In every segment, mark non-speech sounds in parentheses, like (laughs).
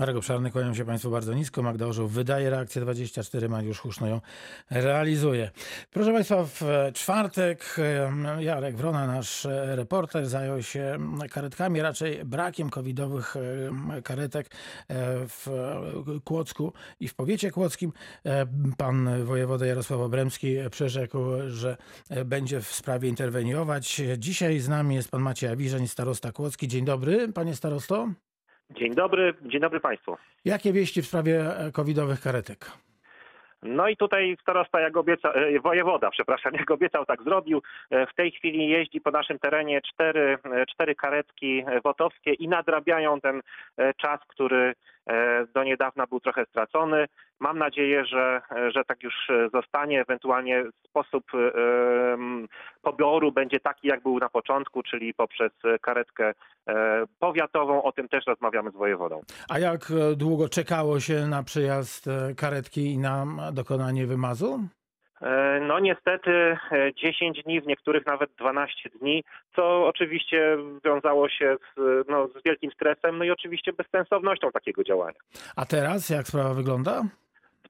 Marek Obszarny, kłaniam się Państwu bardzo nisko. Magda Orzeł wydaje reakcję 24, Mariusz Huszno ją realizuje. Proszę Państwa, w czwartek e, Jarek Wrona, nasz e, reporter, zajął się karetkami, raczej brakiem covidowych e, karetek w Kłodzku i w powiecie kłodzkim. Pan wojewoda Jarosław Obremski przyrzekł, że będzie w sprawie interweniować. Dzisiaj z nami jest pan Maciej Awiżeń, starosta kłodzki. Dzień dobry, panie starosto. Dzień dobry, dzień dobry Państwu. Jakie wieści w sprawie e, covidowych karetek? No i tutaj starosta, jak obiecał, e, wojewoda, przepraszam, (laughs) jak obiecał, tak zrobił. E, w tej chwili jeździ po naszym terenie cztery, cztery karetki wotowskie i nadrabiają ten czas, który do niedawna był trochę stracony. Mam nadzieję, że, że tak już zostanie. Ewentualnie sposób poboru będzie taki, jak był na początku, czyli poprzez karetkę e, powiatową. O tym też rozmawiamy z wojewodą. A jak długo czekało się na przyjazd e, karetki i na dokonanie wymazu? E, no niestety 10 dni, w niektórych nawet 12 dni, co oczywiście wiązało się z, no, z wielkim stresem, no i oczywiście bezsensownością takiego działania. A teraz jak sprawa wygląda?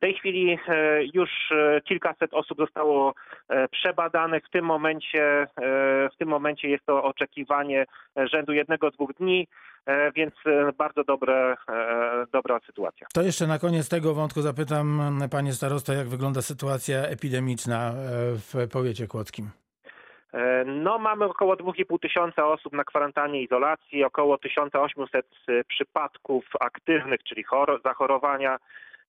W tej chwili e, już e, kilkaset osób zostało e, przebadanych. W tym momencie, w tym momencie jest to oczekiwanie rzędu jednego, dwóch dni, więc bardzo dobre, dobra sytuacja. To jeszcze na koniec tego wątku zapytam panie starosta, jak wygląda sytuacja epidemiczna w powiecie kłodzkim? No, mamy około 2,5 tysiąca osób na kwarantannie izolacji, około 1800 przypadków aktywnych, czyli zachorowania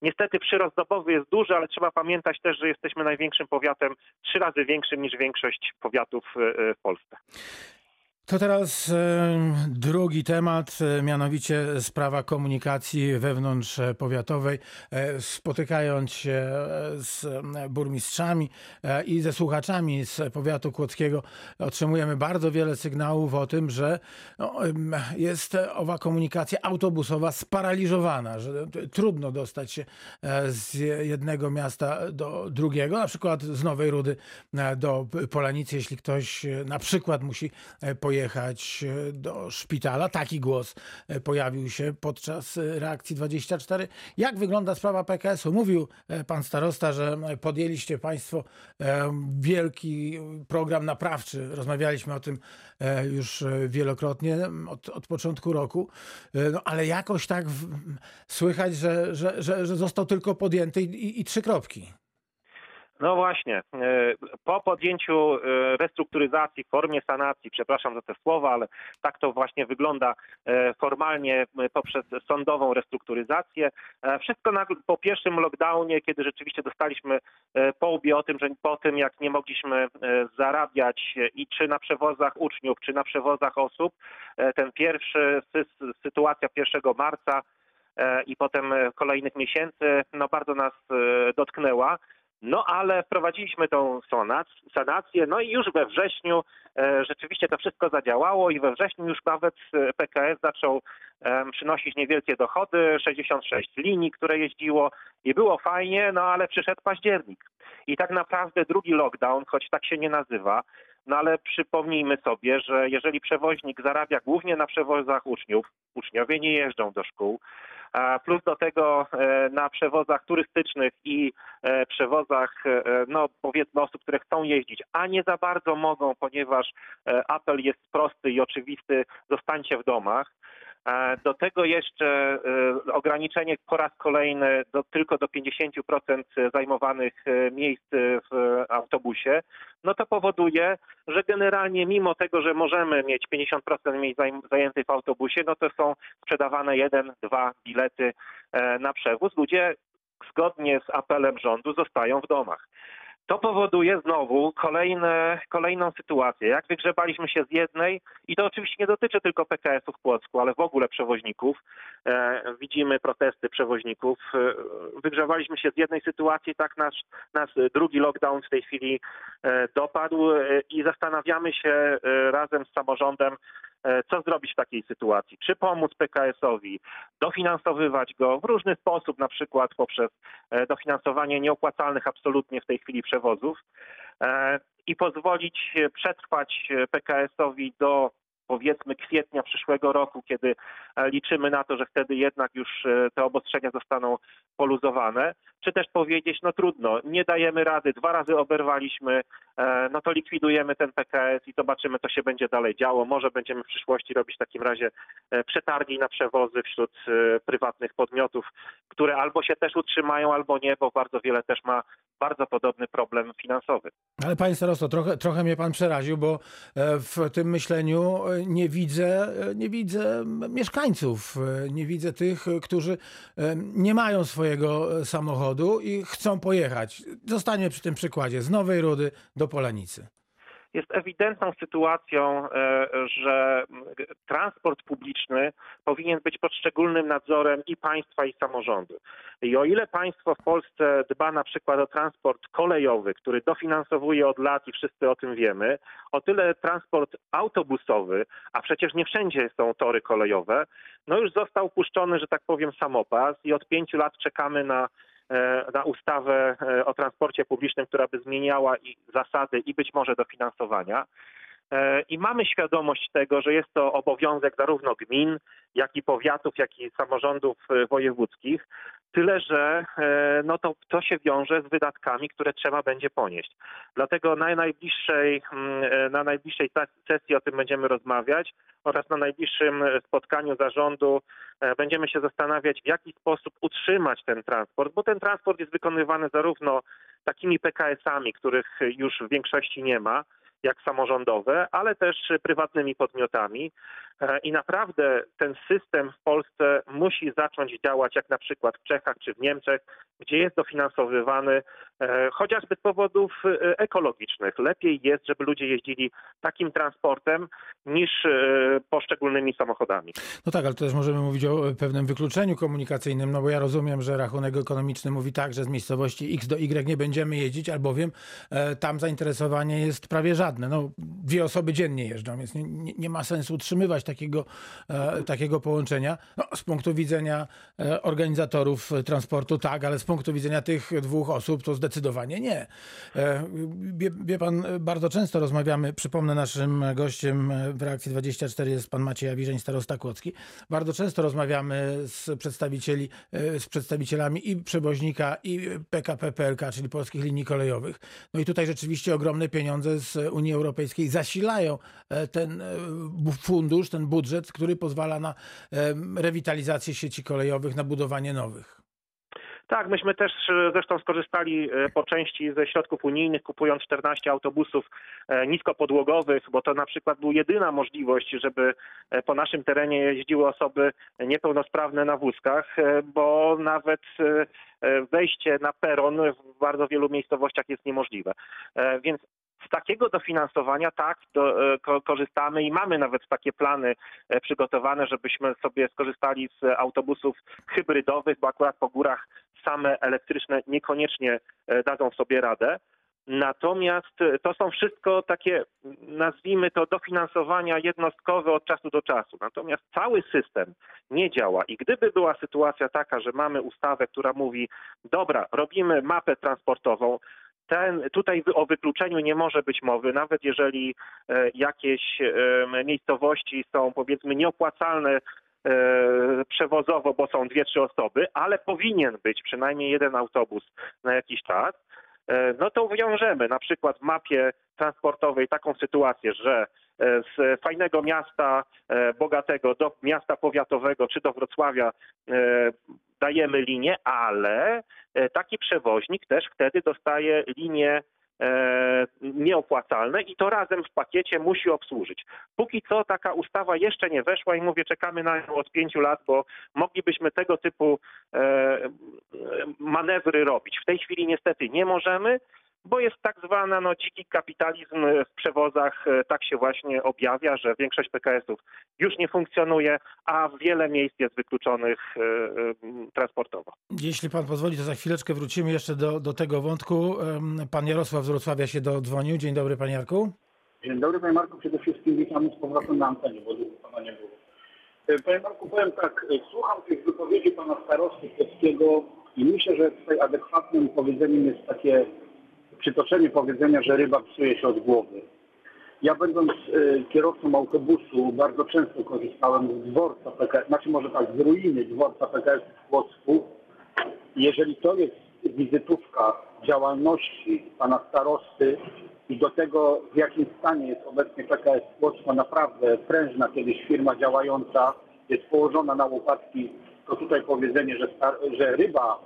Niestety przyrost dobowy jest duży, ale trzeba pamiętać też, że jesteśmy największym powiatem, trzy razy większym niż większość powiatów e, e, w Polsce. To teraz e, drugi temat, e, mianowicie sprawa komunikacji wewnątrz powiatowej. E, spotykając się z burmistrzami i ze słuchaczami z powiatu kłodzkiego, otrzymujemy bardzo wiele sygnałów o tym, że no, jest owa komunikacja autobusowa sparaliżowana, że trudno dostać się z jednego miasta do drugiego, na przykład z Nowej Rudy do Polanicy, jeśli ktoś na przykład musi pojechać jechać e, do szpitala. Taki głos e, pojawił się podczas e, reakcji 24. Jak wygląda sprawa PKS-u? Mówił pan starosta, że podjęliście państwo wielki program naprawczy. Rozmawialiśmy o tym już wielokrotnie od, od początku roku, no, ale jakoś tak w, słychać, że, że, że, że został tylko podjęty i, i, i trzy kropki. No właśnie. E, po podjęciu e, restrukturyzacji w formie sanacji, przepraszam za te słowa, ale tak to właśnie wygląda e, formalnie poprzez sądową restrukturyzację. Wszystko po pierwszym lockdownie, kiedy rzeczywiście dostaliśmy po łbie o tym, że po tym jak nie mogliśmy zarabiać i czy na przewozach uczniów, czy na przewozach osób, ten pierwszy, sytuacja 1 marca i potem kolejnych miesięcy, no bardzo nas dotknęła. No ale wprowadziliśmy tą sanację, no i już we wrześniu e, rzeczywiście to wszystko zadziałało i we wrześniu już nawet e, PKS zaczął przynosić niewielkie dochody, 66 linii, które jeździło i było fajnie, no ale przyszedł październik. I tak naprawdę drugi lockdown, choć tak się nie nazywa, no ale przypomnijmy sobie, że jeżeli przewoźnik zarabia głównie na przewozach uczniów, uczniowie nie jeżdżą do szkół, plus do tego e, na przewozach turystycznych i e, przewozach, e, no powiedzmy osób, które chcą jeździć, a nie za bardzo mogą, ponieważ apel jest prosty i oczywisty, zostańcie w domach. Do tego jeszcze ograniczenie po raz kolejny do, tylko do 50% zajmowanych miejsc w autobusie, no to powoduje, że generalnie mimo tego, że możemy mieć 50% miejsc zajętych w autobusie, no to są sprzedawane jeden, dwa bilety e, na przewóz. Ludzie zgodnie z apelem rządu zostają w domach. To powoduje znowu kolejne, kolejną sytuację. Jak wygrzebaliśmy się z jednej, i to oczywiście nie dotyczy tylko PKS-u w Płocku, ale w ogóle przewoźników, widzimy protesty przewoźników. E, wygrzebaliśmy się z jednej sytuacji, tak nasz, nasz drugi lockdown w tej chwili e, dopadł e, i zastanawiamy się e, razem z samorządem, E, co zrobić w takiej sytuacji? Czy pomóc PKS-owi, dofinansowywać go w różny sposób, na przykład poprzez e, dofinansowanie nieopłacalnych absolutnie w tej chwili przewozów e, i pozwolić przetrwać PKS-owi do powiedzmy kwietnia przyszłego roku, kiedy e, liczymy na to, że wtedy jednak już e, te obostrzenia zostaną poluzowane, czy też powiedzieć, no trudno, nie dajemy rady, dwa razy oberwaliśmy, e, no to likwidujemy ten PKS i zobaczymy, co się będzie dalej działo. Może będziemy w przyszłości robić w takim razie przetargi na przewozy wśród prywatnych podmiotów, które albo się też utrzymają, albo nie, bo bardzo wiele też ma bardzo podobny problem finansowy. Ale panie starosto, trochę, trochę mnie pan przeraził, bo w tym myśleniu nie widzę, e, nie widzę mieszkańców, e, nie widzę tych, e, którzy nie mają swojego samochodu i chcą pojechać. Zostanie przy tym przykładzie z Nowej Rudy do Polanicy. Jest ewidentną sytuacją, e, że transport publiczny powinien być pod szczególnym nadzorem i państwa, i samorządu. I o ile państwo w Polsce dba na przykład o transport kolejowy, który dofinansowuje od lat i wszyscy o tym wiemy, o tyle transport autobusowy, a przecież nie wszędzie są tory kolejowe, no już został puszczony, że tak powiem, samopas i od pięciu lat czekamy na na ustawę e, o transporcie publicznym, która by zmieniała i zasady i być może dofinansowania. E, I mamy świadomość tego, że jest to obowiązek zarówno gmin, jak i powiatów, jak i samorządów e, wojewódzkich. Tyle, że e, no to, to się wiąże z wydatkami, które trzeba będzie ponieść. Dlatego na najbliższej, mm, e, na najbliższej ses- sesji o tym będziemy rozmawiać oraz na najbliższym e, spotkaniu zarządu będziemy się zastanawiać, w jaki sposób utrzymać ten transport, bo ten transport jest wykonywany zarówno takimi PKS-ami, których już w większości nie ma, jak samorządowe, ale też prywatnymi podmiotami. E, I naprawdę ten system w Polsce musi zacząć działać jak na przykład w Czechach czy w Niemczech, gdzie jest dofinansowywany e, chociażby z powodów e, ekologicznych. Lepiej jest, żeby ludzie jeździli takim transportem niż poszczególnymi samochodami. No tak, ale też możemy mówić o pewnym wykluczeniu komunikacyjnym, no bo ja rozumiem, że rachunek ekonomiczny mówi tak, że z miejscowości X do Y nie będziemy jeździć, albowiem tam zainteresowanie jest prawie żadne. No, dwie osoby dziennie jeżdżą, więc nie, nie, ma sensu utrzymywać takiego, e, takiego połączenia. No, z punktu widzenia e, organizatorów e, transportu tak, ale z punktu widzenia tych dwóch osób to zdecydowanie nie. Wie, wie pan, bardzo często rozmawiamy, przypomnę naszym gościem w reakcji 24 jest pan Maciej Awiżeń, starosta Kłodzki. Bardzo często rozmawiamy z przedstawicieli, z przedstawicielami i przewoźnika i PKP PLK, czyli Polskich Linii Kolejowych. No i tutaj rzeczywiście ogromne pieniądze z Unii Europejskiej zasilają ten fundusz, ten budżet, który pozwala na rewitalizację sieci kolejowych, na budowanie nowych. Tak, myśmy też e, zresztą skorzystali e, po części ze środków unijnych, kupując 14 autobusów e, niskopodłogowych, bo to na przykład była jedyna możliwość, żeby po naszym terenie jeździły osoby niepełnosprawne na wózkach, bo nawet wejście na peron w bardzo wielu miejscowościach jest niemożliwe. Więc takiego dofinansowania tak do, e, ko, korzystamy i mamy nawet takie plany e, przygotowane, żebyśmy sobie skorzystali z autobusów hybrydowych, bo akurat po górach same elektryczne niekoniecznie e, dadzą sobie radę. Natomiast to są wszystko takie, nazwijmy to, dofinansowania jednostkowe od czasu do czasu. Natomiast cały system nie działa i gdyby była sytuacja taka, że mamy ustawę, która mówi, dobra, robimy mapę transportową, ten, tutaj o wykluczeniu nie może być mowy, nawet jeżeli e, jakieś e, miejscowości są powiedzmy nieopłacalne e, przewozowo, bo są dwie, trzy osoby, ale powinien być przynajmniej jeden autobus na jakiś czas, no to wiążemy na przykład w mapie transportowej taką sytuację, że z fajnego miasta e, bogatego do miasta powiatowego czy do Wrocławia e, dajemy linię, ale e, taki przewoźnik też wtedy dostaje linie e, nieopłacalne i to razem w pakiecie musi obsłużyć. Póki co taka ustawa jeszcze nie weszła i mówię, czekamy na nią od pięciu lat, bo moglibyśmy tego typu e, manewry robić. W tej chwili niestety nie możemy, bo jest tak zwana no, dziki kapitalizm w przewozach, e, tak się właśnie objawia, że większość PKS-ów już nie funkcjonuje, a wiele miejsc jest wykluczonych e, e, transportowo. Jeśli pan pozwoli, to za chwileczkę wrócimy jeszcze do, do tego wątku. Pan Jarosław z Wrocławia się dodzwonił. Dzień dobry, panie Jarku. Dzień dobry Panie Marku, przede wszystkim witamy z powrotem na antenie, bo długo Pana nie było. Panie Marku, powiem tak, słucham tych wypowiedzi Pana starosty Kwieckiego i myślę, że tutaj adekwatnym powiedzeniem jest takie przytoczenie powiedzenia, że ryba psuje się od głowy. Ja będąc y, kierowcą autobusu bardzo często korzystałem z dworca PKS, znaczy może tak, z ruiny dworca PKS w Płocku. Jeżeli to jest wizytówka działalności pana starosty i do tego w jakim stanie jest obecnie PKS Płocko, naprawdę prężna kiedyś firma działająca, jest położona na łopatki, to tutaj powiedzenie, że, że ryba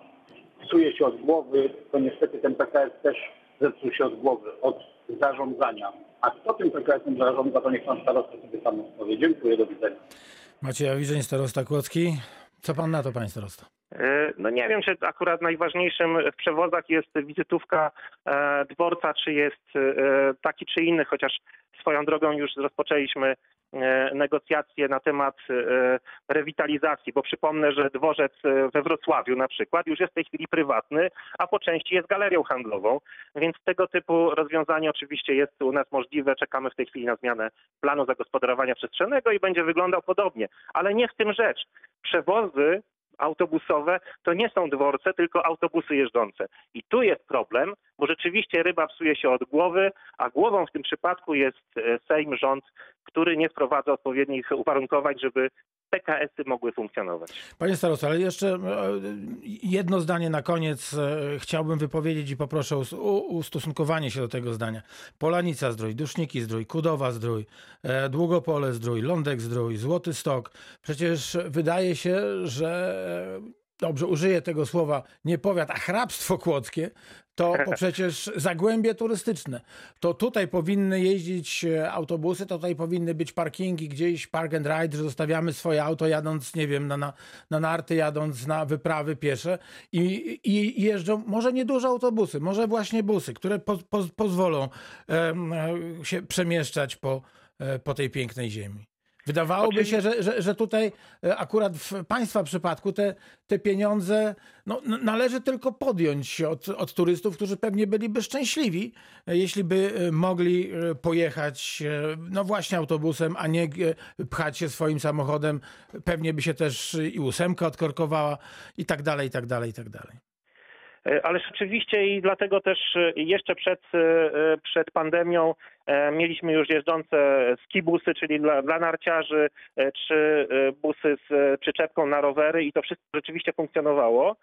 psuje się od głowy, to niestety ten PKS też zepsuł się od głowy, od zarządzania. A kto tym PKS-em zarządza, to niech pan starosta sobie sam odpowie. Dziękuję, do widzenia. Maciej Awiżeń, starosta Kłodzki. Co pan na to, panie starosto? E, No nie wiem, czy akurat najważniejszym w przewozach jest wizytówka e, dworca, czy jest e, taki czy inny, chociaż swoją drogą już rozpoczęliśmy e, negocjacje na temat e, rewitalizacji, bo przypomnę, że dworzec e, we Wrocławiu na przykład już jest w tej chwili prywatny, a po części jest galerią handlową, więc tego typu rozwiązanie oczywiście jest u nas możliwe. Czekamy w tej chwili na zmianę planu zagospodarowania przestrzennego i będzie wyglądał podobnie, ale nie w tym rzecz. Przewozy autobusowe to nie są dworce, tylko autobusy jeżdżące. I tu jest problem, bo rzeczywiście ryba psuje się od głowy, a głową w tym przypadku jest e, Sejm, rząd, który nie wprowadza odpowiednich uwarunkowań, żeby PKS-y mogły funkcjonować. Panie starosto, ale jeszcze e, jedno zdanie na koniec e, chciałbym wypowiedzieć i poproszę o ustosunkowanie się do tego zdania. Polanica Zdrój, Duszniki Zdrój, Kudowa Zdrój, e, Długopole Zdrój, Lądek Zdrój, Złoty Stok. Przecież wydaje się, że dobrze użyję tego słowa, nie powiat, a hrabstwo kłodzkie, to, to (laughs) przecież zagłębie turystyczne. To tutaj powinny jeździć e, autobusy, to tutaj powinny być parkingi, gdzieś park and ride, że zostawiamy swoje auto jadąc, nie wiem, na, na, na narty, jadąc na wyprawy piesze i, i jeżdżą może nie duże autobusy, może właśnie busy, które po, po, pozwolą e, się przemieszczać po, e, po tej pięknej ziemi. Wydawałoby się, że, że, że tutaj e, akurat w Państwa przypadku te, te pieniądze no, należy tylko podjąć od, od turystów, którzy pewnie byliby szczęśliwi, e, jeśli by e, mogli pojechać no właśnie autobusem, a nie pchać się swoim samochodem. Pewnie by się też i ósemka odkorkowała i tak dalej, i tak dalej, i tak dalej. E, Ale rzeczywiście i dlatego też e, jeszcze przed, e, przed pandemią mieliśmy już jeżdżące skibusy, czyli dla, dla narciarzy, czy busy z przyczepką na rowery i to wszystko rzeczywiście funkcjonowało.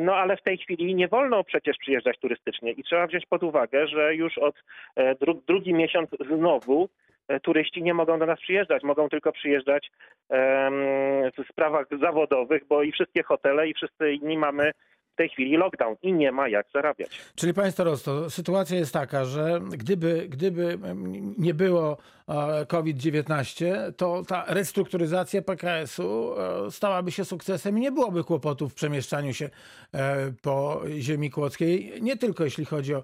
No ale w tej chwili nie wolno przecież przyjeżdżać turystycznie i trzeba wziąć pod uwagę, że już od dru, drugi miesiąc znowu turyści nie mogą do nas przyjeżdżać, mogą tylko przyjeżdżać w sprawach zawodowych, bo i wszystkie hotele i wszyscy inni mamy tej chwili lockdown i nie ma jak zarabiać. Czyli Panie Starosto, sytuacja jest taka, że gdyby, gdyby nie było e, COVID-19, to ta restrukturyzacja PKS-u e, stałaby się sukcesem i nie byłoby kłopotów w przemieszczaniu się e, po ziemi kłodzkiej. Nie tylko jeśli chodzi o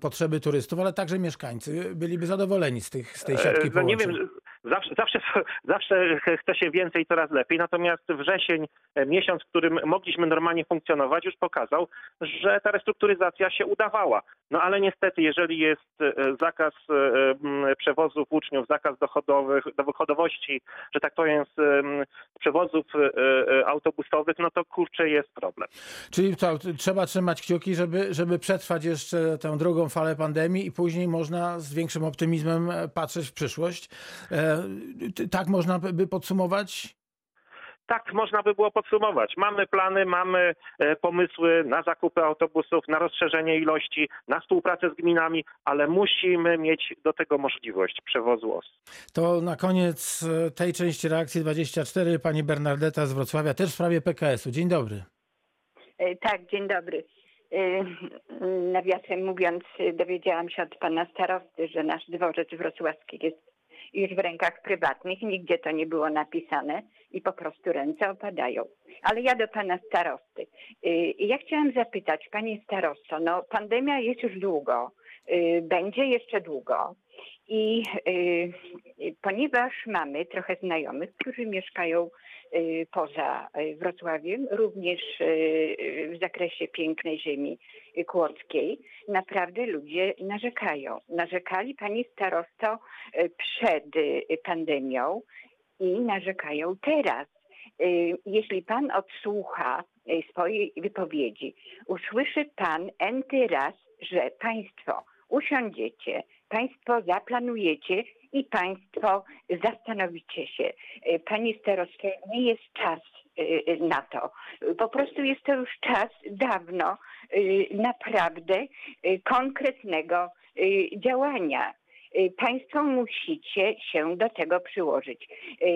potrzeby turystów, ale także mieszkańcy byliby zadowoleni z, tych, z tej siatki No nie połączeń. wiem, zawsze, zawsze, (laughs) zawsze chce się więcej, coraz lepiej, natomiast wrzesień, e, miesiąc, w którym mogliśmy normalnie funkcjonować, już pokazał, że ta restrukturyzacja się udawała. No ale niestety, jeżeli jest e, zakaz e, przewozów uczniów, zakaz dochodowych, dochodowości, że tak powiem, przewozów autobusowych, no to kurczę jest problem. Czyli to, trzeba trzymać kciuki, żeby, żeby przetrwać jeszcze tę drugą falę pandemii i później można z większym optymizmem patrzeć w przyszłość. Tak można by podsumować? Tak można by było podsumować. Mamy plany, mamy e, pomysły na zakupy autobusów, na rozszerzenie ilości, na współpracę z gminami, ale musimy mieć do tego możliwość przewozu osób. To na koniec e, tej części reakcji 24 pani Bernardeta z Wrocławia, też w sprawie PKS-u. Dzień dobry. E, Tak, dzień dobry. Nawiasem mówiąc, dowiedziałam się od pana starosty, że nasz dworzec wrocławski jest już w rękach prywatnych. Nigdzie to nie było napisane i po prostu ręce opadają. Ale ja do pana starosty. E, Ja chciałam zapytać, panie starosto, no pandemia jest już długo, e, będzie jeszcze długo. I e, ponieważ mamy trochę znajomych, którzy mieszkają y, poza y, Wrocławiem, również y, w zakresie pięknej ziemi y, kłodzkiej, naprawdę ludzie narzekają. Narzekali pani starosto y, przed y, pandemią i narzekają teraz. Y, Jeśli pan odsłucha y, swojej wypowiedzi, usłyszy pan enty raz, że państwo usiądziecie Państwo zaplanujecie i Państwo zastanowicie się. E, Panie starosto, nie jest czas e, na to. Po prostu jest to już czas dawno e, naprawdę e, konkretnego e, działania. E, Państwo musicie się do tego przyłożyć. E,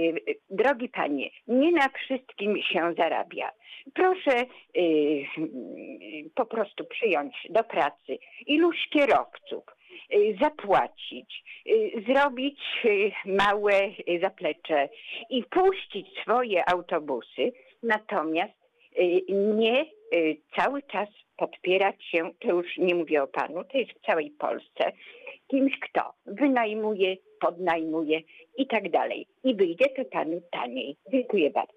Drogi panie, nie na wszystkim się zarabia. Proszę e, po prostu przyjąć do pracy iluś kierowców, e, zapłacić, e, zrobić e, małe zaplecze i puścić swoje autobusy, natomiast nie cały czas podpierać się, to już nie mówię o panu, to jest w całej Polsce, kimś, kto wynajmuje, podnajmuje i tak dalej. I wyjdzie to panu taniej. Dziękuję bardzo.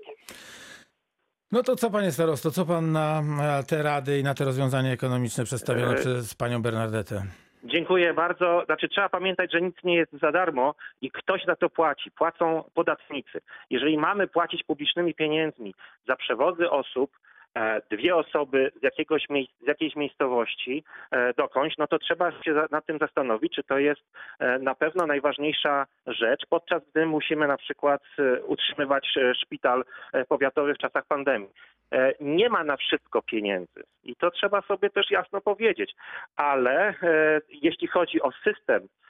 No to co, panie starosto, co pan na te rady i na te rozwiązania ekonomiczne przedstawione E, przez panią Bernadetę? Dziękuję bardzo. Znaczy trzeba pamiętać, że nic nie jest za darmo i ktoś za to płaci. Płacą podatnicy. Jeżeli mamy płacić publicznymi pieniędzmi za przewozy osób, dwie osoby z, jakiegoś z jakiejś miejscowości e, dokądś, no to trzeba się nad tym zastanowić, czy to jest e, na pewno najważniejsza rzecz, podczas gdy musimy na przykład e, utrzymywać e, szpital e, powiatowy w czasach pandemii. E, Nie ma na wszystko pieniędzy i to trzeba sobie też jasno powiedzieć ale e, jeśli chodzi o system e,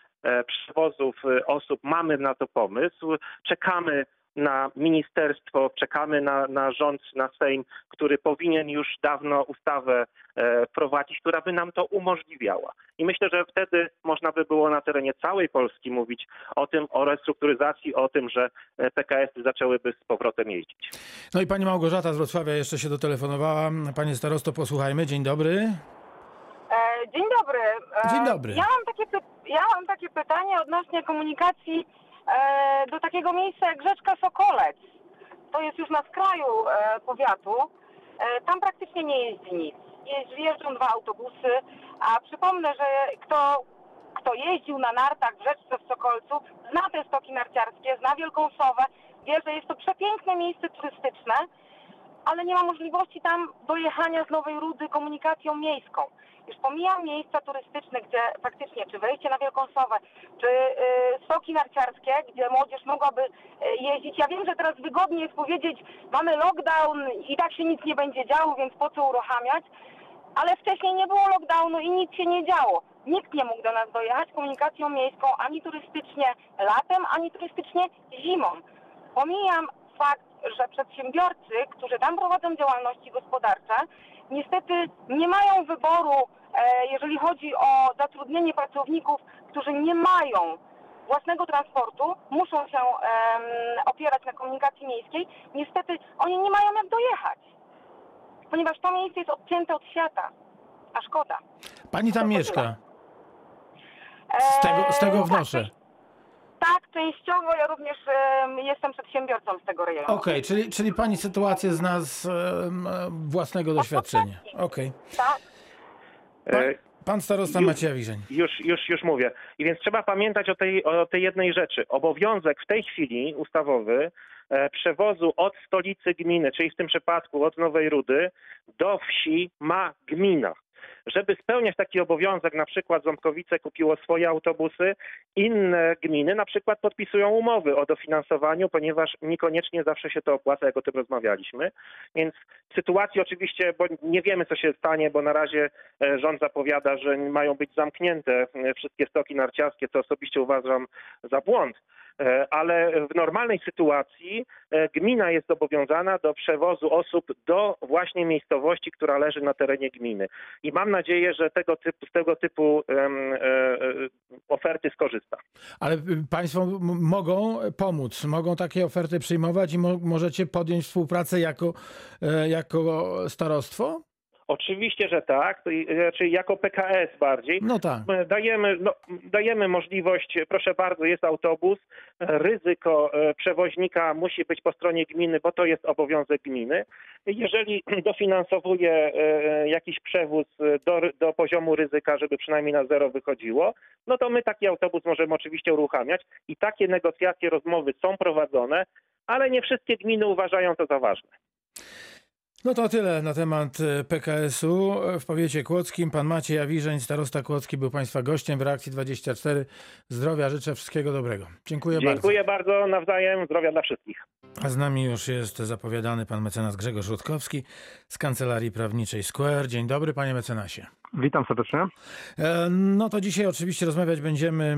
przewozów e, osób, mamy na to pomysł. Czekamy na ministerstwo, czekamy na, na rząd, na Sejm, który powinien już dawno ustawę e, wprowadzić, która by nam to umożliwiała. I myślę, że wtedy można by było na terenie całej Polski mówić o tym, o restrukturyzacji, o tym, że e, PKS-y zaczęłyby z powrotem jeździć. No i pani Małgorzata z Wrocławia jeszcze się dotelefonowała. Panie starosto, posłuchajmy. Dzień dobry. Dzień dobry. E, Dzień dobry. Ja mam takie, ja mam takie pytanie odnośnie komunikacji e, do takiego miejsca jak Rzeczka Sokolec. To jest już na skraju e, powiatu. Tam praktycznie nie jeździ nic. Jeżdżą dwa autobusy, a przypomnę, że kto, kto jeździł na nartach w Rzeczce w Sokolcu, zna te stoki narciarskie, zna Wielką Sowę, wie, że jest to przepiękne miejsce turystyczne, ale nie ma możliwości tam dojechania z Nowej Rudy komunikacją miejską. Już pomijam miejsca turystyczne, gdzie faktycznie, czy wejście na Wielką Sowę, czy y, stoki narciarskie, gdzie młodzież mogłaby y, jeździć. Ja wiem, że teraz wygodnie jest powiedzieć, mamy lockdown i tak się nic nie będzie działo, więc po co uruchamiać, ale wcześniej nie było lockdownu i nic się nie działo. Nikt nie mógł do nas dojechać komunikacją miejską ani turystycznie latem, ani turystycznie zimą. Pomijam fakt, że przedsiębiorcy, którzy tam prowadzą działalności gospodarcze, niestety nie mają wyboru, e, jeżeli chodzi o zatrudnienie pracowników, którzy nie mają własnego transportu, muszą się opierać na komunikacji miejskiej. Niestety oni nie mają jak dojechać, ponieważ to miejsce jest odcięte od świata, a szkoda. Pani tam mieszka. Z tego, z tego Eee, wnoszę. Tak, częściowo ja również em, jestem przedsiębiorcą z tego rejonu. Okej, czyli, czyli pani sytuację zna z em, własnego doświadczenia. Okej. Tak. Pan, E, pan starosta Macieja Wiżeń. Już, już, już mówię. I więc trzeba pamiętać o tej, o tej jednej rzeczy. Obowiązek w tej chwili ustawowy e, przewozu od stolicy gminy, czyli w tym przypadku od Nowej Rudy, do wsi ma gmina. Żeby spełniać taki obowiązek, na przykład Ząbkowice kupiło swoje autobusy, inne gminy na przykład podpisują umowy o dofinansowaniu, ponieważ niekoniecznie zawsze się to opłaca, jak o tym rozmawialiśmy. Więc w sytuacji oczywiście, bo nie wiemy co się stanie, bo na razie e, rząd zapowiada, że mają być zamknięte e, wszystkie stoki narciarskie, co osobiście uważam za błąd. E, Ale w normalnej sytuacji e, gmina jest zobowiązana do przewozu osób do właśnie miejscowości, która leży na terenie gminy. I mam nadzieję, że tego typu, z tego typu e, oferty skorzysta. Ale y, państwo mogą pomóc, mogą takie oferty przyjmować i mo możecie podjąć współpracę jako, jako starostwo? Oczywiście, że tak, znaczy jako PKS bardziej. No tak. Dajemy, no, dajemy możliwość, proszę bardzo, jest autobus, ryzyko e, przewoźnika musi być po stronie gminy, bo to jest obowiązek gminy. Jeżeli (clears throat) dofinansowuje e, jakiś przewóz do, do poziomu ryzyka, żeby przynajmniej na zero wychodziło, no to my taki autobus możemy oczywiście uruchamiać i takie negocjacje, rozmowy są prowadzone, ale nie wszystkie gminy uważają to za ważne. No to tyle na temat e, PKS-u w powiecie kłodzkim. Pan Maciej Awiżeń, starosta kłodzki, był Państwa gościem w Reakcji 24. Zdrowia, życzę wszystkiego dobrego. Dziękuję, Dziękuję bardzo. nawzajem. Zdrowia dla wszystkich. bardzo. A z nami już jest zapowiadany pan mecenas Grzegorz Rutkowski z Kancelarii Prawniczej Square. Dzień dobry, panie mecenasie. Witam serdecznie. E, No to dzisiaj oczywiście rozmawiać będziemy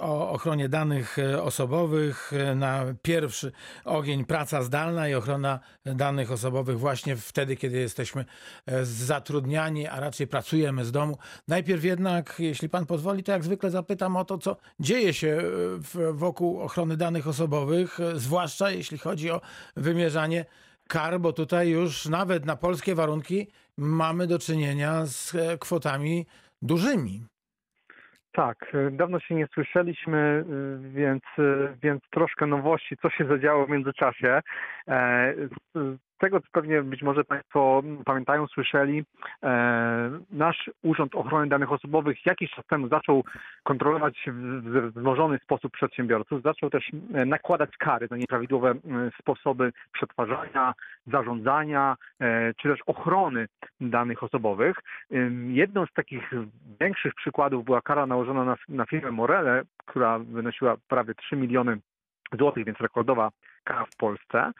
o ochronie danych e, osobowych. E, Na pierwszy ogień praca zdalna i ochrona danych osobowych właśnie wtedy, kiedy jesteśmy zatrudniani, a raczej pracujemy z domu. Najpierw jednak, jeśli pan pozwoli, to jak zwykle zapytam o to, co dzieje się wokół ochrony danych osobowych, zwłaszcza jeśli chodzi o wymierzanie kar, bo tutaj już nawet na polskie warunki mamy do czynienia z e, kwotami dużymi. Tak, y, dawno się nie słyszeliśmy, y, więc, więc troszkę nowości, co się zadziało w międzyczasie. Tego, co pewnie być może Państwo pamiętają, słyszeli, e, nasz Urząd Ochrony Danych Osobowych jakiś czas temu zaczął kontrolować w wzmożony sposób przedsiębiorców, zaczął też e, nakładać kary za nieprawidłowe sposoby przetwarzania, zarządzania, e, czy też ochrony danych osobowych. Jedną z takich większych przykładów była kara nałożona na, na firmę Morele, która wynosiła prawie 3 miliony złotych, więc rekordowa kara w Polsce.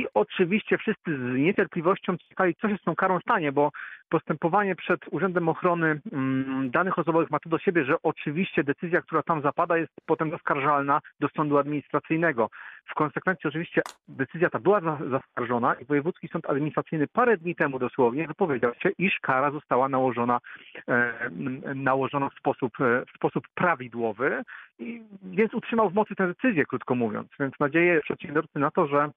I oczywiście wszyscy z niecierpliwością czekali, co się z tą karą stanie, bo postępowanie przed Urzędem Ochrony mm, Danych Osobowych ma to do siebie, że oczywiście decyzja, która tam zapada, jest potem zaskarżalna do sądu administracyjnego. W konsekwencji oczywiście decyzja ta była za- zaskarżona i Wojewódzki Sąd Administracyjny parę dni temu dosłownie wypowiedział się, iż kara została nałożona, e, nałożona w sposób, e, w sposób prawidłowy, i, więc utrzymał w mocy tę decyzję, krótko mówiąc. Więc nadzieję przedsiębiorcy na to, że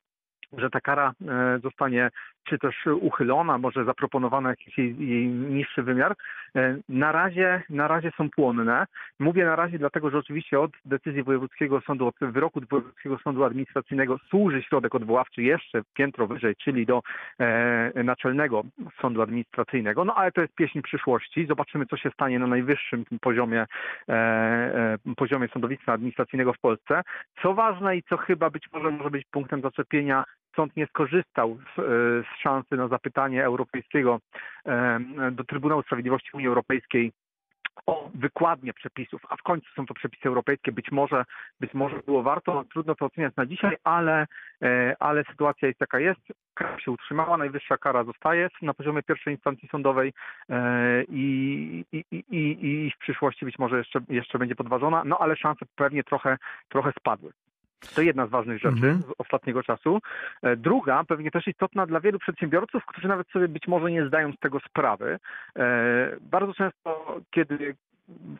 że ta kara e, zostanie czy też uchylona, może zaproponowana jakiś jej, jej niższy wymiar. E, Na razie, na razie są płonne. Mówię na razie dlatego, że oczywiście od decyzji Wojewódzkiego Sądu, od wyroku Wojewódzkiego Sądu Administracyjnego służy środek odwoławczy jeszcze piętro wyżej, czyli do e, Naczelnego Sądu Administracyjnego. No ale to jest pieśń przyszłości. Zobaczymy, co się stanie na najwyższym poziomie, e, e, poziomie sądownictwa administracyjnego w Polsce. Co ważne i co chyba być może może być punktem zaczepienia, sąd nie skorzystał z, e, z szansy na zapytanie europejskiego e, do Trybunału Sprawiedliwości Unii Europejskiej o wykładnię przepisów, a w końcu są to przepisy europejskie, być może, być może było warto, trudno to oceniać na dzisiaj, ale, e, ale sytuacja jest jaka jest, kara się utrzymała, najwyższa kara zostaje na poziomie pierwszej instancji sądowej i, i, i i w przyszłości być może jeszcze, jeszcze będzie podważona, no ale szanse pewnie trochę, trochę spadły. To jedna z ważnych rzeczy Mhm. z ostatniego czasu. E, Druga, pewnie też istotna dla wielu przedsiębiorców, którzy nawet sobie być może nie zdają z tego sprawy. E, Bardzo często, kiedy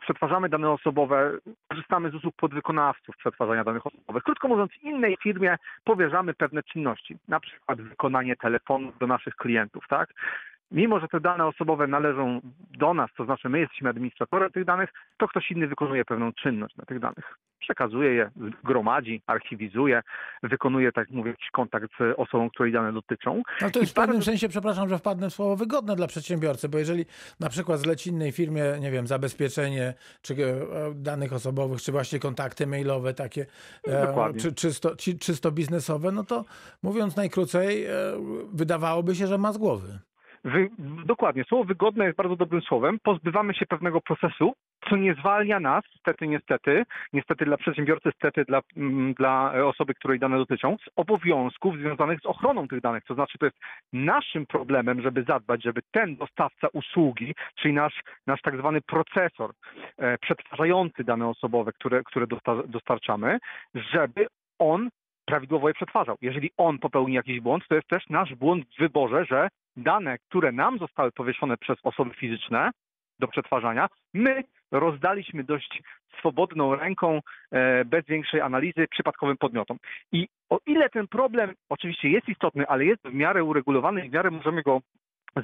przetwarzamy dane osobowe, korzystamy z usług podwykonawców przetwarzania danych osobowych. Krótko mówiąc, innej firmie powierzamy pewne czynności, na przykład wykonanie telefonu do naszych klientów, tak? Mimo, że te dane osobowe należą do nas, to znaczy my jesteśmy administratorem tych danych, to ktoś inny wykonuje pewną czynność na tych danych. Przekazuje je, gromadzi, archiwizuje, wykonuje, tak jak mówię, jakiś kontakt z osobą, której dane dotyczą. No to I jest w pewnym bardzo- sensie, przepraszam, że wpadnę w słowo, wygodne dla przedsiębiorcy, bo jeżeli na przykład zleci innej firmie, nie wiem, zabezpieczenie czy e, danych osobowych, czy właśnie kontakty mailowe takie, e, Dokładnie. czy czysto, ci- czysto biznesowe, no to mówiąc najkrócej, e, wydawałoby się, że ma z głowy. Wy, dokładnie, słowo wygodne jest bardzo dobrym słowem. Pozbywamy się pewnego procesu, co nie zwalnia nas, niestety, niestety, niestety dla przedsiębiorcy, niestety dla, mm, dla osoby, której dane dotyczą, z obowiązków związanych z ochroną tych danych. To znaczy, to jest naszym problemem, żeby zadbać, żeby ten dostawca usługi, czyli nasz, nasz tak zwany procesor e, przetwarzający dane osobowe, które, które dostar- dostarczamy, żeby on prawidłowo je przetwarzał. Jeżeli on popełni jakiś błąd, to jest też nasz błąd w wyborze, że dane, które nam zostały powieszone przez osoby fizyczne do przetwarzania, my rozdaliśmy dość swobodną ręką, e, bez większej analizy przypadkowym podmiotom. I o ile ten problem oczywiście jest istotny, ale jest w miarę uregulowany i w miarę możemy go